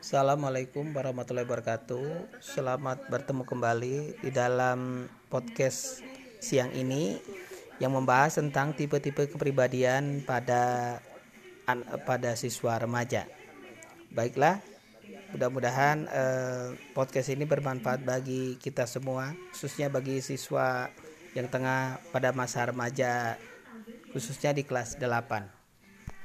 Assalamualaikum warahmatullahi wabarakatuh. Selamat bertemu kembali di dalam podcast siang ini yang membahas tentang tipe-tipe kepribadian pada pada siswa remaja. Baiklah, mudah-mudahan eh, podcast ini bermanfaat bagi kita semua, khususnya bagi siswa yang tengah pada masa remaja, khususnya di kelas 8.